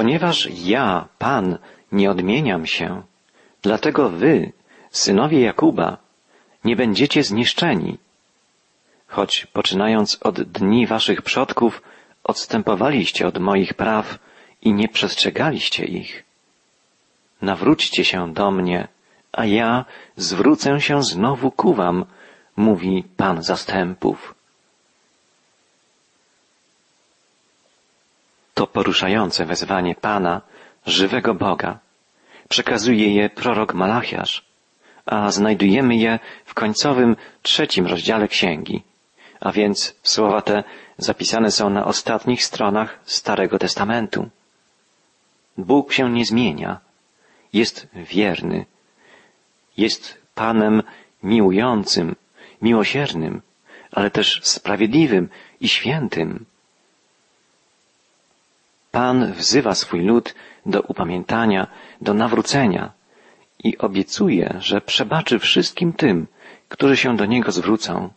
Ponieważ ja, Pan, nie odmieniam się, dlatego wy, synowie Jakuba, nie będziecie zniszczeni. Choć poczynając od dni waszych przodków, odstępowaliście od moich praw i nie przestrzegaliście ich. Nawróćcie się do mnie, a ja zwrócę się znowu ku wam, mówi Pan zastępów. Poruszające wezwanie Pana, żywego Boga. Przekazuje je prorok Malachiasz, a znajdujemy je w końcowym trzecim rozdziale księgi, a więc słowa te zapisane są na ostatnich stronach Starego Testamentu. Bóg się nie zmienia, jest wierny, jest Panem miłującym, miłosiernym, ale też sprawiedliwym i świętym. Pan wzywa swój lud do upamiętania, do nawrócenia i obiecuje, że przebaczy wszystkim tym, którzy się do Niego zwrócą.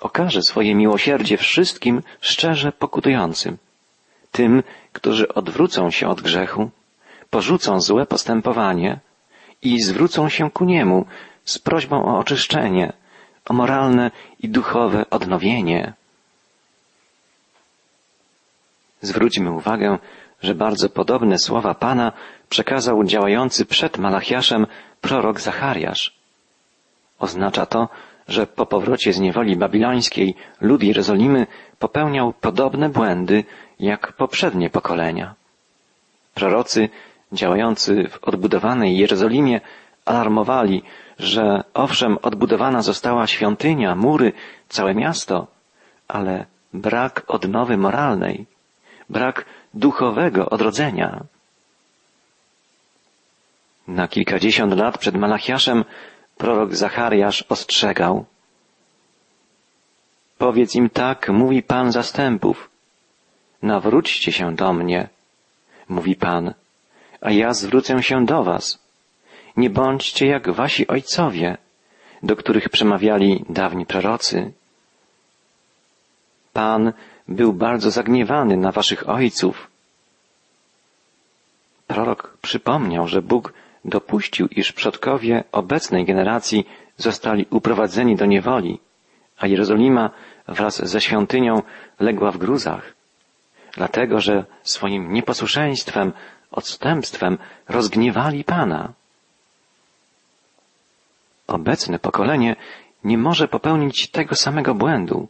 Okaże swoje miłosierdzie wszystkim szczerze pokutującym. Tym, którzy odwrócą się od grzechu, porzucą złe postępowanie i zwrócą się ku Niemu z prośbą o oczyszczenie, o moralne i duchowe odnowienie. Zwróćmy uwagę, że bardzo podobne słowa Pana przekazał działający przed Malachiaszem prorok Zachariasz. Oznacza to, że po powrocie z niewoli babilońskiej lud Jerozolimy popełniał podobne błędy jak poprzednie pokolenia. Prorocy działający w odbudowanej Jerozolimie alarmowali, że owszem odbudowana została świątynia, mury, całe miasto, ale brak odnowy moralnej, brak duchowego odrodzenia. Na kilkadziesiąt lat przed Malachiaszem prorok Zachariasz ostrzegał. Powiedz im tak, mówi Pan zastępów. Nawróćcie się do mnie, mówi Pan, a ja zwrócę się do was. Nie bądźcie jak wasi ojcowie, do których przemawiali dawni prorocy. Pan był bardzo zagniewany na waszych ojców. Prorok przypomniał, że Bóg dopuścił, iż przodkowie obecnej generacji zostali uprowadzeni do niewoli, a Jerozolima wraz ze świątynią legła w gruzach, dlatego że swoim nieposłuszeństwem, odstępstwem rozgniewali Pana. Obecne pokolenie nie może popełnić tego samego błędu.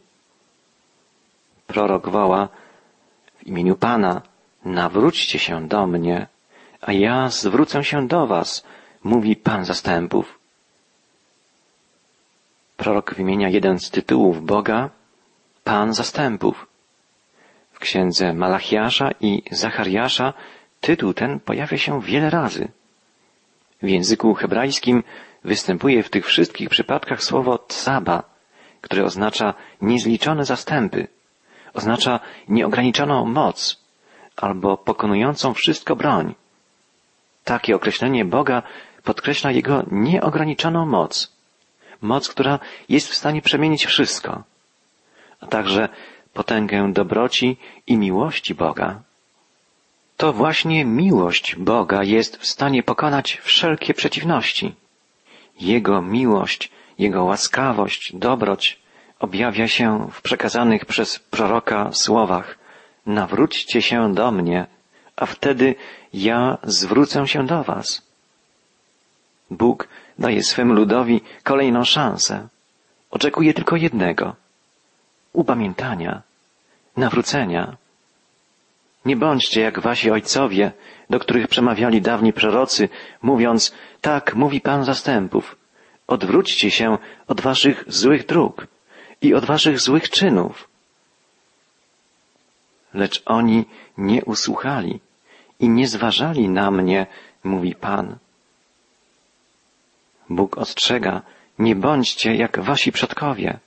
Prorok woła w imieniu Pana, nawróćcie się do mnie, a ja zwrócę się do was, mówi Pan zastępów. Prorok wymienia jeden z tytułów Boga, Pan zastępów. W księdze Malachiasza i Zachariasza tytuł ten pojawia się wiele razy. W języku hebrajskim występuje w tych wszystkich przypadkach słowo tsaba, które oznacza niezliczone zastępy, oznacza nieograniczoną moc albo pokonującą wszystko broń. Takie określenie Boga podkreśla Jego nieograniczoną moc. Moc, która jest w stanie przemienić wszystko, a także potęgę dobroci i miłości Boga. To właśnie miłość Boga jest w stanie pokonać wszelkie przeciwności. Jego miłość, Jego łaskawość, dobroć objawia się w przekazanych przez proroka słowach Nawróćcie się do mnie, a wtedy ja zwrócę się do was. Bóg daje swemu ludowi kolejną szansę. Oczekuje tylko jednego. Upamiętania, nawrócenia. Nie bądźcie jak wasi ojcowie, do których przemawiali dawni prorocy, mówiąc, tak mówi Pan zastępów, odwróćcie się od waszych złych dróg i od waszych złych czynów. Lecz oni nie usłuchali i nie zważali na mnie, mówi Pan. Bóg ostrzega, nie bądźcie jak wasi przodkowie.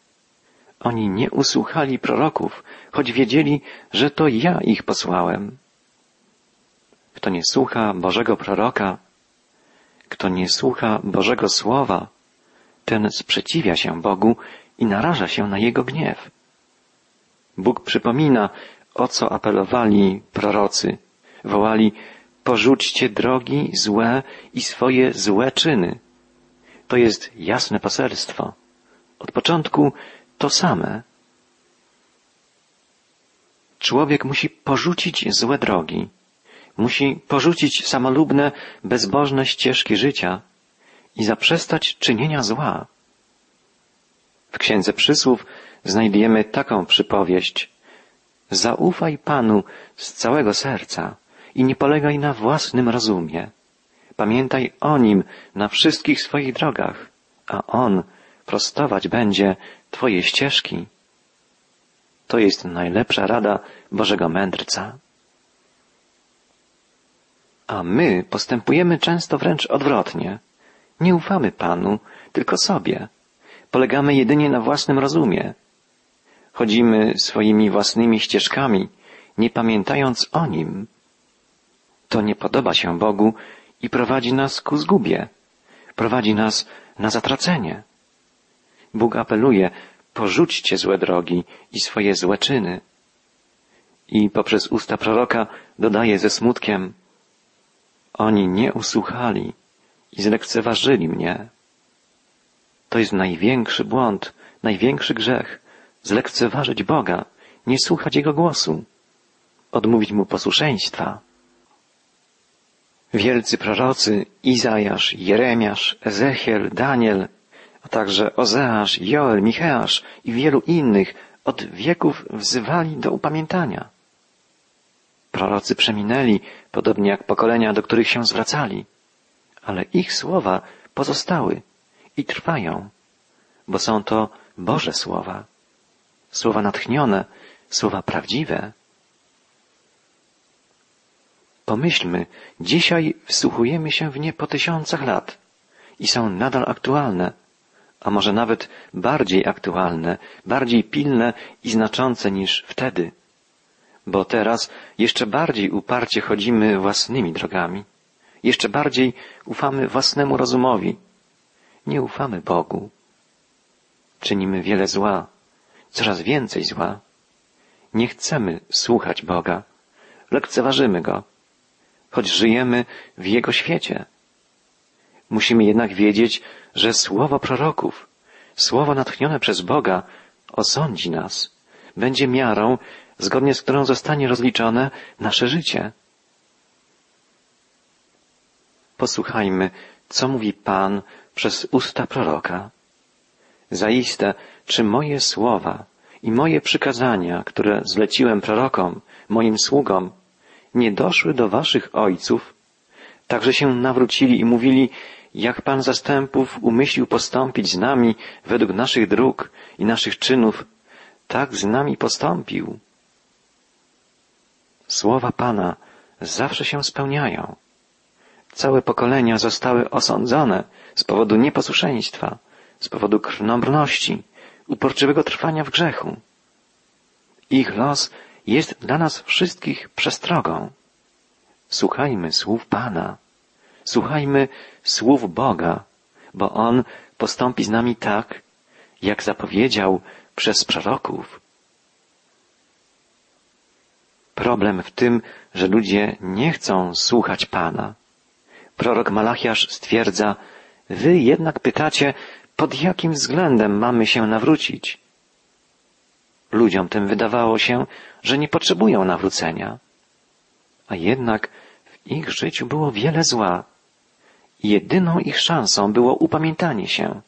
Oni nie usłuchali proroków, choć wiedzieli, że to ja ich posłałem. Kto nie słucha Bożego proroka, kto nie słucha Bożego Słowa, ten sprzeciwia się Bogu i naraża się na Jego gniew. Bóg przypomina, o co apelowali prorocy. Wołali, porzućcie drogi złe i swoje złe czyny. To jest jasne poselstwo. Od początku to same. Człowiek musi porzucić złe drogi, musi porzucić samolubne, bezbożne ścieżki życia i zaprzestać czynienia zła. W Księdze Przysłów znajdujemy taką przypowieść. Zaufaj Panu z całego serca i nie polegaj na własnym rozumie. Pamiętaj o Nim na wszystkich swoich drogach, a On prostować będzie Twoje ścieżki. To jest najlepsza rada Bożego Mędrca. A my postępujemy często wręcz odwrotnie. Nie ufamy Panu, tylko sobie. Polegamy jedynie na własnym rozumie. Chodzimy swoimi własnymi ścieżkami, nie pamiętając o Nim. To nie podoba się Bogu i prowadzi nas ku zgubie. Prowadzi nas na zatracenie. Bóg apeluje, porzućcie złe drogi i swoje złe czyny. I poprzez usta proroka dodaje ze smutkiem, oni nie usłuchali i zlekceważyli mnie. To jest największy błąd, największy grzech. Zlekceważyć Boga, nie słuchać Jego głosu, odmówić Mu posłuszeństwa. Wielcy prorocy Izajasz, Jeremiasz, Ezechiel, Daniel, a także Ozeasz, Joel, Micheasz i wielu innych od wieków wzywali do upamiętania. Prorocy przeminęli, podobnie jak pokolenia, do których się zwracali, ale ich słowa pozostały i trwają, bo są to Boże słowa, słowa natchnione, słowa prawdziwe. Pomyślmy, dzisiaj wsłuchujemy się w nie po tysiącach lat i są nadal aktualne, a może nawet bardziej aktualne, bardziej pilne i znaczące niż wtedy, bo teraz jeszcze bardziej uparcie chodzimy własnymi drogami, jeszcze bardziej ufamy własnemu rozumowi, nie ufamy Bogu. Czynimy wiele zła, coraz więcej zła. Nie chcemy słuchać Boga, lekceważymy Go, choć żyjemy w Jego świecie. Musimy jednak wiedzieć, że słowo proroków, słowo natchnione przez Boga osądzi nas, będzie miarą, zgodnie z którą zostanie rozliczone nasze życie. Posłuchajmy, co mówi Pan przez usta proroka. Zaiste, czy moje słowa i moje przykazania, które zleciłem prorokom, moim sługom, nie doszły do waszych ojców, także się nawrócili i mówili, jak Pan zastępów umyślił postąpić z nami według naszych dróg i naszych czynów, tak z nami postąpił. Słowa Pana zawsze się spełniają. Całe pokolenia zostały osądzone z powodu nieposłuszeństwa, z powodu krnąbrności, uporczywego trwania w grzechu. Ich los jest dla nas wszystkich przestrogą. Słuchajmy słów Pana. Słuchajmy słów Boga, bo On postąpi z nami tak, jak zapowiedział przez proroków. Problem w tym, że ludzie nie chcą słuchać Pana. Prorok Malachiasz stwierdza, wy jednak pytacie, pod jakim względem mamy się nawrócić? Ludziom tym wydawało się, że nie potrzebują nawrócenia. A jednak w ich życiu było wiele zła. Jedyną ich szansą było upamiętanie się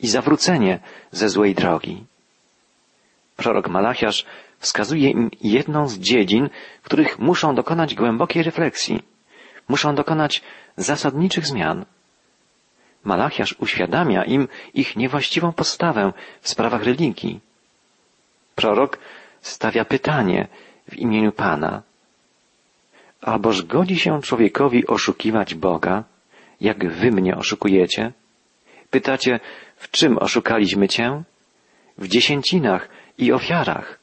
i zawrócenie ze złej drogi. Prorok Malachiasz wskazuje im jedną z dziedzin, których muszą dokonać głębokiej refleksji, muszą dokonać zasadniczych zmian. Malachiasz uświadamia im ich niewłaściwą postawę w sprawach religii. Prorok stawia pytanie w imieniu Pana. Alboż godzi się człowiekowi oszukiwać Boga, jak wy mnie oszukujecie? Pytacie, w czym oszukaliśmy cię? W dziesięcinach i ofiarach.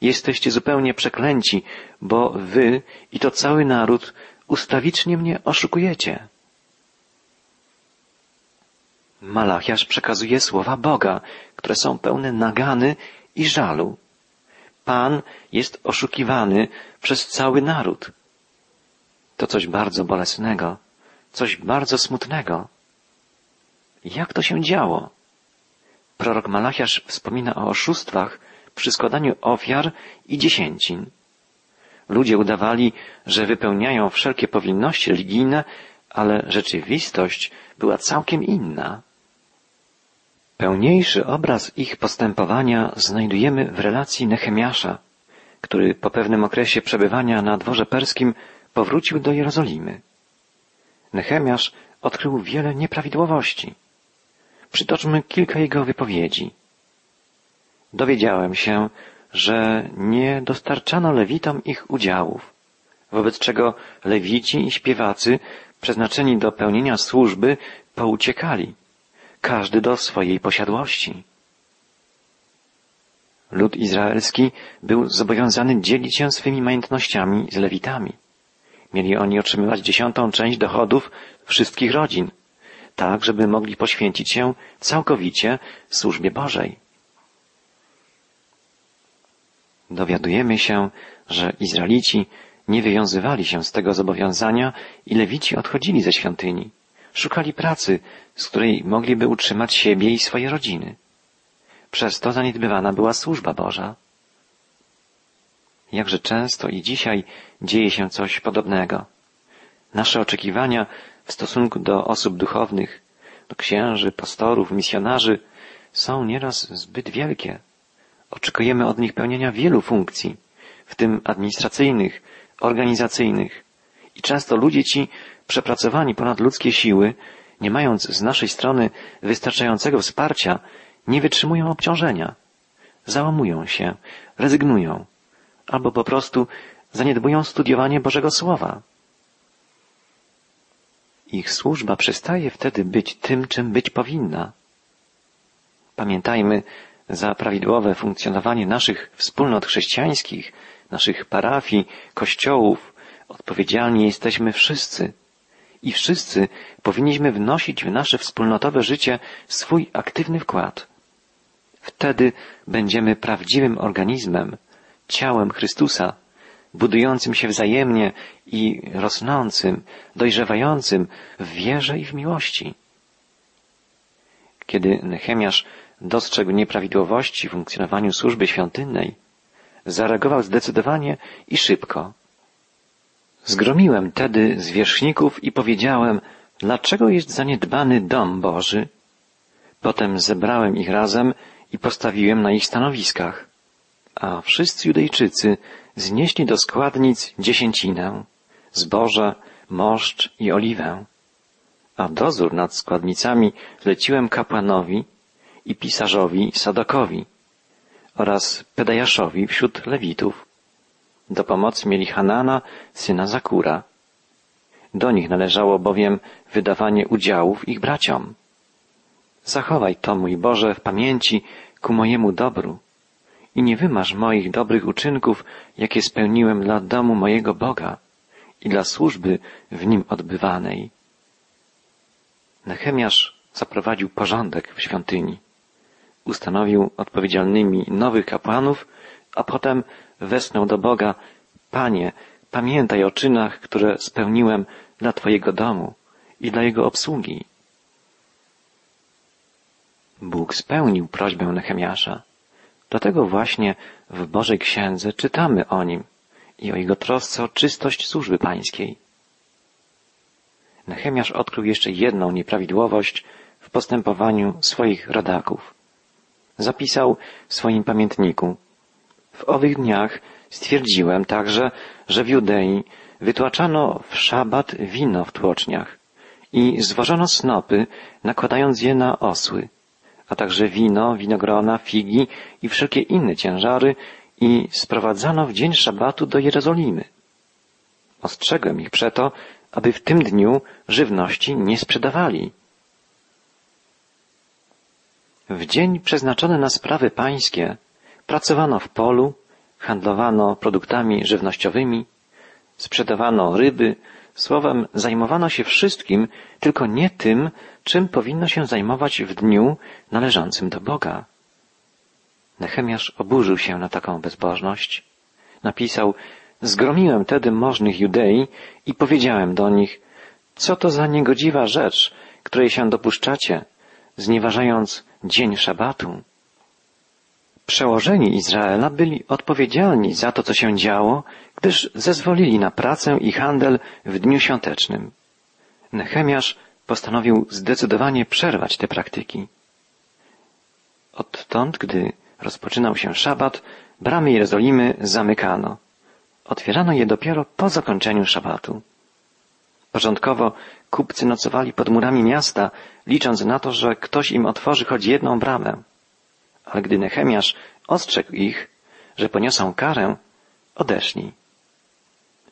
Jesteście zupełnie przeklęci, bo wy i to cały naród ustawicznie mnie oszukujecie. Malachiasz przekazuje słowa Boga, które są pełne nagany i żalu. Pan jest oszukiwany przez cały naród. To coś bardzo bolesnego, coś bardzo smutnego. Jak to się działo? Prorok Malachiasz wspomina o oszustwach przy składaniu ofiar i dziesięcin. Ludzie udawali, że wypełniają wszelkie powinności religijne, ale rzeczywistość była całkiem inna. Pełniejszy obraz ich postępowania znajdujemy w relacji Nehemiasza, który po pewnym okresie przebywania na dworze perskim powrócił do Jerozolimy. Nehemiasz odkrył wiele nieprawidłowości. Przytoczmy kilka jego wypowiedzi. Dowiedziałem się, że nie dostarczano lewitom ich udziałów, wobec czego lewici i śpiewacy przeznaczeni do pełnienia służby pouciekali, każdy do swojej posiadłości. Lud izraelski był zobowiązany dzielić się swymi majątnościami z lewitami. Mieli oni otrzymywać dziesiątą część dochodów wszystkich rodzin, tak żeby mogli poświęcić się całkowicie służbie Bożej. Dowiadujemy się, że Izraelici nie wywiązywali się z tego zobowiązania i lewici odchodzili ze świątyni. Szukali pracy, z której mogliby utrzymać siebie i swoje rodziny. Przez to zaniedbywana była służba Boża. Jakże często i dzisiaj dzieje się coś podobnego. Nasze oczekiwania w stosunku do osób duchownych, do księży, pastorów, misjonarzy są nieraz zbyt wielkie. Oczekujemy od nich pełnienia wielu funkcji, w tym administracyjnych, organizacyjnych. I często ludzie ci, przepracowani ponad ludzkie siły, nie mając z naszej strony wystarczającego wsparcia, nie wytrzymują obciążenia, załamują się, rezygnują, albo po prostu zaniedbują studiowanie Bożego Słowa. Ich służba przestaje wtedy być tym, czym być powinna. Pamiętajmy, za prawidłowe funkcjonowanie naszych wspólnot chrześcijańskich, naszych parafii, kościołów, odpowiedzialni jesteśmy wszyscy. I wszyscy powinniśmy wnosić w nasze wspólnotowe życie swój aktywny wkład. Wtedy będziemy prawdziwym organizmem, ciałem Chrystusa, budującym się wzajemnie i rosnącym, dojrzewającym w wierze i w miłości. Kiedy Nehemiasz dostrzegł nieprawidłowości w funkcjonowaniu służby świątynnej, zareagował zdecydowanie i szybko. Zgromiłem tedy zwierzchników i powiedziałem, dlaczego jest zaniedbany dom Boży? Potem zebrałem ich razem i postawiłem na ich stanowiskach. A wszyscy Judejczycy znieśli do składnic dziesięcinę, zboże, moszcz i oliwę. A dozór nad składnicami zleciłem kapłanowi i pisarzowi Sadokowi oraz Pedajaszowi wśród Lewitów. Do pomocy mieli Hanana, syna Zakura. Do nich należało bowiem wydawanie udziałów ich braciom. Zachowaj to, mój Boże, w pamięci ku mojemu dobru i nie wymasz moich dobrych uczynków, jakie spełniłem dla domu mojego Boga i dla służby w nim odbywanej. Nechemiasz zaprowadził porządek w świątyni. Ustanowił odpowiedzialnymi nowych kapłanów, a potem wesnął do Boga, Panie, pamiętaj o czynach, które spełniłem dla Twojego domu i dla jego obsługi. Bóg spełnił prośbę Nehemiasza. Dlatego właśnie w Bożej Księdze czytamy o nim i o jego trosce o czystość służby pańskiej. Nehemiasz odkrył jeszcze jedną nieprawidłowość w postępowaniu swoich rodaków. Zapisał w swoim pamiętniku. W owych dniach stwierdziłem także, że w Judei wytłaczano w szabat wino w tłoczniach i zwożono snopy, nakładając je na osły a także wino, winogrona, figi i wszelkie inne ciężary i sprowadzano w dzień szabatu do Jerozolimy. Ostrzegłem ich przeto, aby w tym dniu żywności nie sprzedawali. W dzień przeznaczony na sprawy pańskie pracowano w polu, handlowano produktami żywnościowymi, sprzedawano ryby, Słowem, zajmowano się wszystkim, tylko nie tym, czym powinno się zajmować w dniu należącym do Boga. Nechemiasz oburzył się na taką bezbożność. Napisał, Zgromiłem tedy możnych Judei i powiedziałem do nich, co to za niegodziwa rzecz, której się dopuszczacie, znieważając dzień szabatu. Przełożeni Izraela byli odpowiedzialni za to, co się działo, gdyż zezwolili na pracę i handel w dniu świątecznym. Nechemiasz postanowił zdecydowanie przerwać te praktyki. Odtąd, gdy rozpoczynał się szabat, bramy Jerozolimy zamykano. Otwierano je dopiero po zakończeniu szabatu. Początkowo kupcy nocowali pod murami miasta, licząc na to, że ktoś im otworzy choć jedną bramę. Ale gdy Nechemiasz ostrzegł ich, że poniosą karę, odeszli.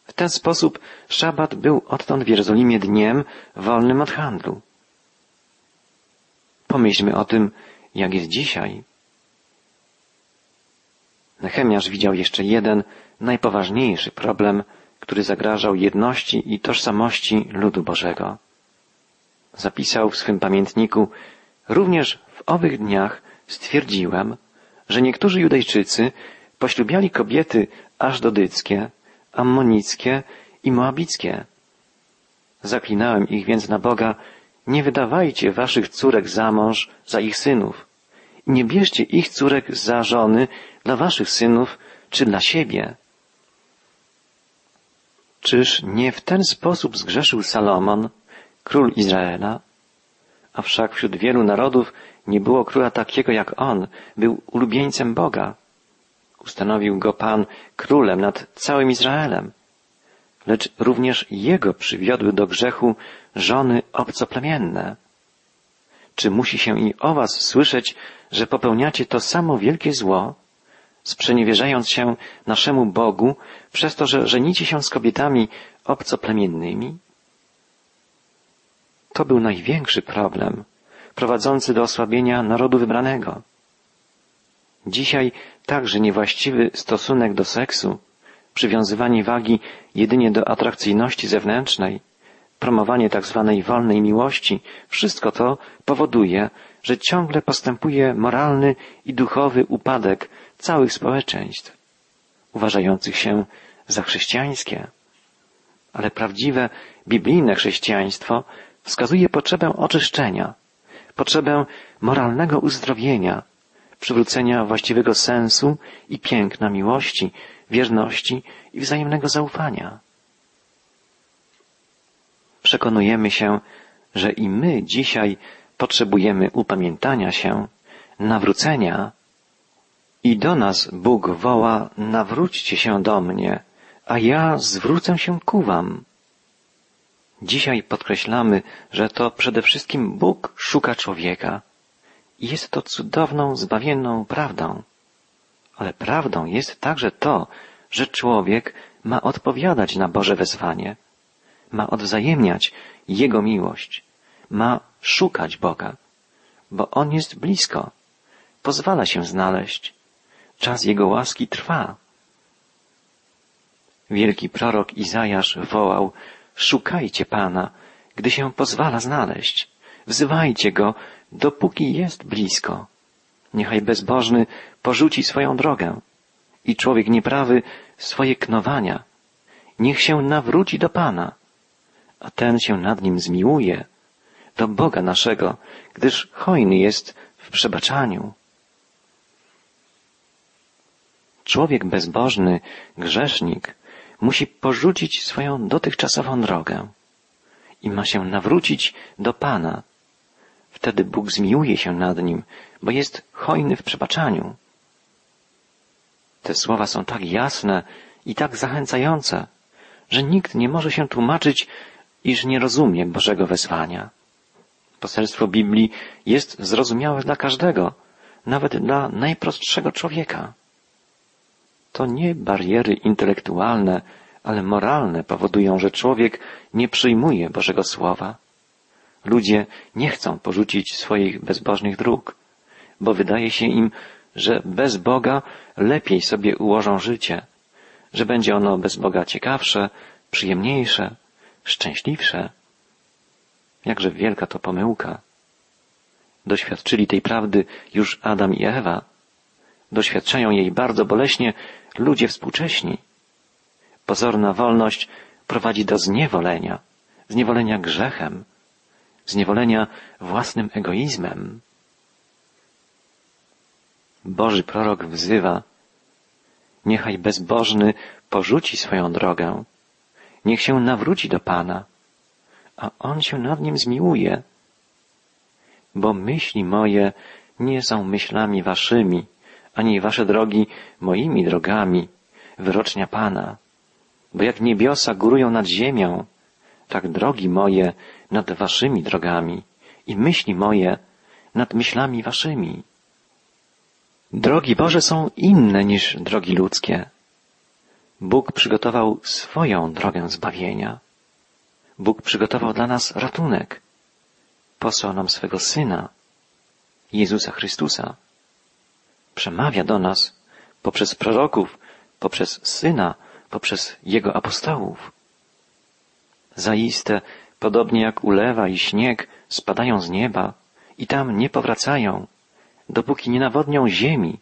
W ten sposób szabat był odtąd w Jerozolimie dniem wolnym od handlu. Pomyślmy o tym, jak jest dzisiaj. Nechemiasz widział jeszcze jeden, najpoważniejszy problem, który zagrażał jedności i tożsamości ludu Bożego. Zapisał w swym pamiętniku, również w owych dniach stwierdziłem, że niektórzy Judejczycy poślubiali kobiety ażdodyckie, ammonickie i moabickie. Zaklinałem ich więc na Boga, nie wydawajcie waszych córek za mąż za ich synów. Nie bierzcie ich córek za żony dla waszych synów czy dla siebie. Czyż nie w ten sposób zgrzeszył Salomon, król Izraela? A wszak wśród wielu narodów nie było króla takiego jak on, był ulubieńcem Boga. Ustanowił go Pan królem nad całym Izraelem. Lecz również jego przywiodły do grzechu żony obcoplemienne. Czy musi się i o was słyszeć, że popełniacie to samo wielkie zło, sprzeniewierzając się naszemu Bogu przez to, że żenicie się z kobietami obcoplemiennymi? To był największy problem, prowadzący do osłabienia narodu wybranego. Dzisiaj także niewłaściwy stosunek do seksu, przywiązywanie wagi jedynie do atrakcyjności zewnętrznej, promowanie tzw. Tak wolnej miłości, wszystko to powoduje, że ciągle postępuje moralny i duchowy upadek całych społeczeństw, uważających się za chrześcijańskie. Ale prawdziwe, biblijne chrześcijaństwo wskazuje potrzebę oczyszczenia, potrzebę moralnego uzdrowienia, przywrócenia właściwego sensu i piękna miłości, wierności i wzajemnego zaufania. Przekonujemy się, że i my dzisiaj potrzebujemy upamiętania się, nawrócenia i do nas Bóg woła, nawróćcie się do mnie, a ja zwrócę się ku wam. Dzisiaj podkreślamy, że to przede wszystkim Bóg szuka człowieka. I jest to cudowną, zbawienną prawdą. Ale prawdą jest także to, że człowiek ma odpowiadać na Boże wezwanie, ma odwzajemniać Jego miłość, ma szukać Boga, bo On jest blisko, pozwala się znaleźć, czas Jego łaski trwa. Wielki prorok Izajasz wołał, szukajcie Pana, gdy się pozwala znaleźć, wzywajcie Go, dopóki jest blisko. Niechaj bezbożny porzuci swoją drogę i człowiek nieprawy swoje knowania. Niech się nawróci do Pana, a ten się nad nim zmiłuje, do Boga naszego, gdyż hojny jest w przebaczaniu. Człowiek bezbożny, grzesznik, musi porzucić swoją dotychczasową drogę i ma się nawrócić do Pana. Wtedy Bóg zmiłuje się nad nim, bo jest hojny w przebaczaniu. Te słowa są tak jasne i tak zachęcające, że nikt nie może się tłumaczyć, iż nie rozumie Bożego wezwania. Poselstwo Biblii jest zrozumiałe dla każdego, nawet dla najprostszego człowieka. To nie bariery intelektualne, ale moralne powodują, że człowiek nie przyjmuje Bożego Słowa. Ludzie nie chcą porzucić swoich bezbożnych dróg, bo wydaje się im, że bez Boga lepiej sobie ułożą życie, że będzie ono bez Boga ciekawsze, przyjemniejsze, szczęśliwsze. Jakże wielka to pomyłka. Doświadczyli tej prawdy już Adam i Ewa. Doświadczają jej bardzo boleśnie ludzie współcześni. Pozorna wolność prowadzi do zniewolenia, zniewolenia grzechem, zniewolenia własnym egoizmem. Boży prorok wzywa, niechaj bezbożny porzuci swoją drogę, niech się nawróci do Pana, a On się nad nim zmiłuje. Bo myśli moje nie są myślami waszymi, ani wasze drogi moimi drogami, wyrocznia Pana. Bo jak niebiosa górują nad ziemią, tak drogi moje nad waszymi drogami i myśli moje nad myślami waszymi. Drogi Boże są inne niż drogi ludzkie. Bóg przygotował swoją drogę zbawienia. Bóg przygotował dla nas ratunek. Posłał nam swego Syna, Jezusa Chrystusa. Przemawia do nas poprzez proroków, poprzez Syna, poprzez Jego apostołów. Zaiste, podobnie jak ulewa i śnieg spadają z nieba i tam nie powracają, dopóki nie nawodnią ziemi,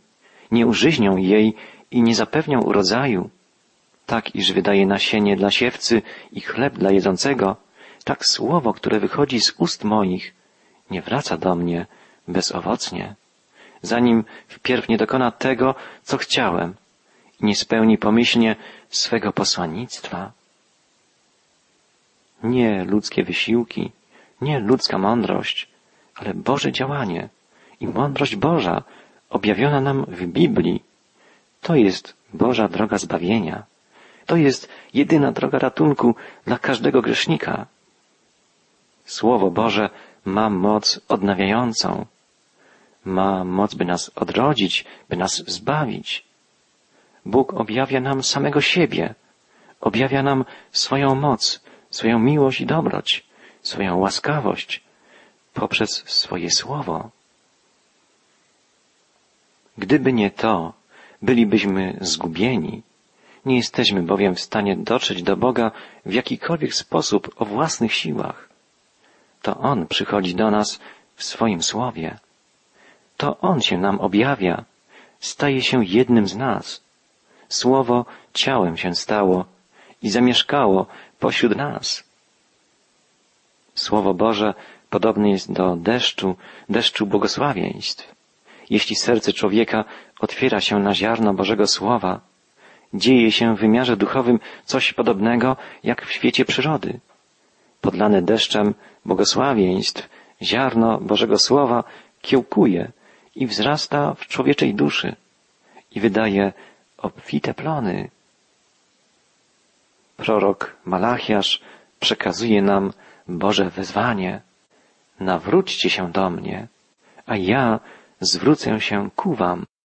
nie użyźnią jej i nie zapewnią urodzaju, tak iż wydaje nasienie dla siewcy i chleb dla jedzącego, tak słowo, które wychodzi z ust moich, nie wraca do mnie bezowocnie, zanim wpierw nie dokona tego, co chciałem i nie spełni pomyślnie swego posłannictwa. Nie ludzkie wysiłki, nie ludzka mądrość, ale Boże działanie i mądrość Boża objawiona nam w Biblii. To jest Boża droga zbawienia. To jest jedyna droga ratunku dla każdego grzesznika. Słowo Boże ma moc odnawiającą. Ma moc, by nas odrodzić, by nas zbawić. Bóg objawia nam samego siebie. Objawia nam swoją moc, swoją miłość i dobroć, swoją łaskawość poprzez swoje słowo. Gdyby nie to, bylibyśmy zgubieni. Nie jesteśmy bowiem w stanie dotrzeć do Boga w jakikolwiek sposób o własnych siłach. To On przychodzi do nas w swoim słowie. To On się nam objawia, staje się jednym z nas. Słowo ciałem się stało i zamieszkało pośród nas. Słowo Boże podobne jest do deszczu, deszczu błogosławieństw. Jeśli serce człowieka otwiera się na ziarno Bożego Słowa, dzieje się w wymiarze duchowym coś podobnego jak w świecie przyrody. Podlane deszczem błogosławieństw, ziarno Bożego Słowa kiełkuje i wzrasta w człowieczej duszy i wydaje obfite plony. Prorok Malachiasz przekazuje nam Boże wezwanie. Nawróćcie się do mnie, a ja zwrócę się ku wam.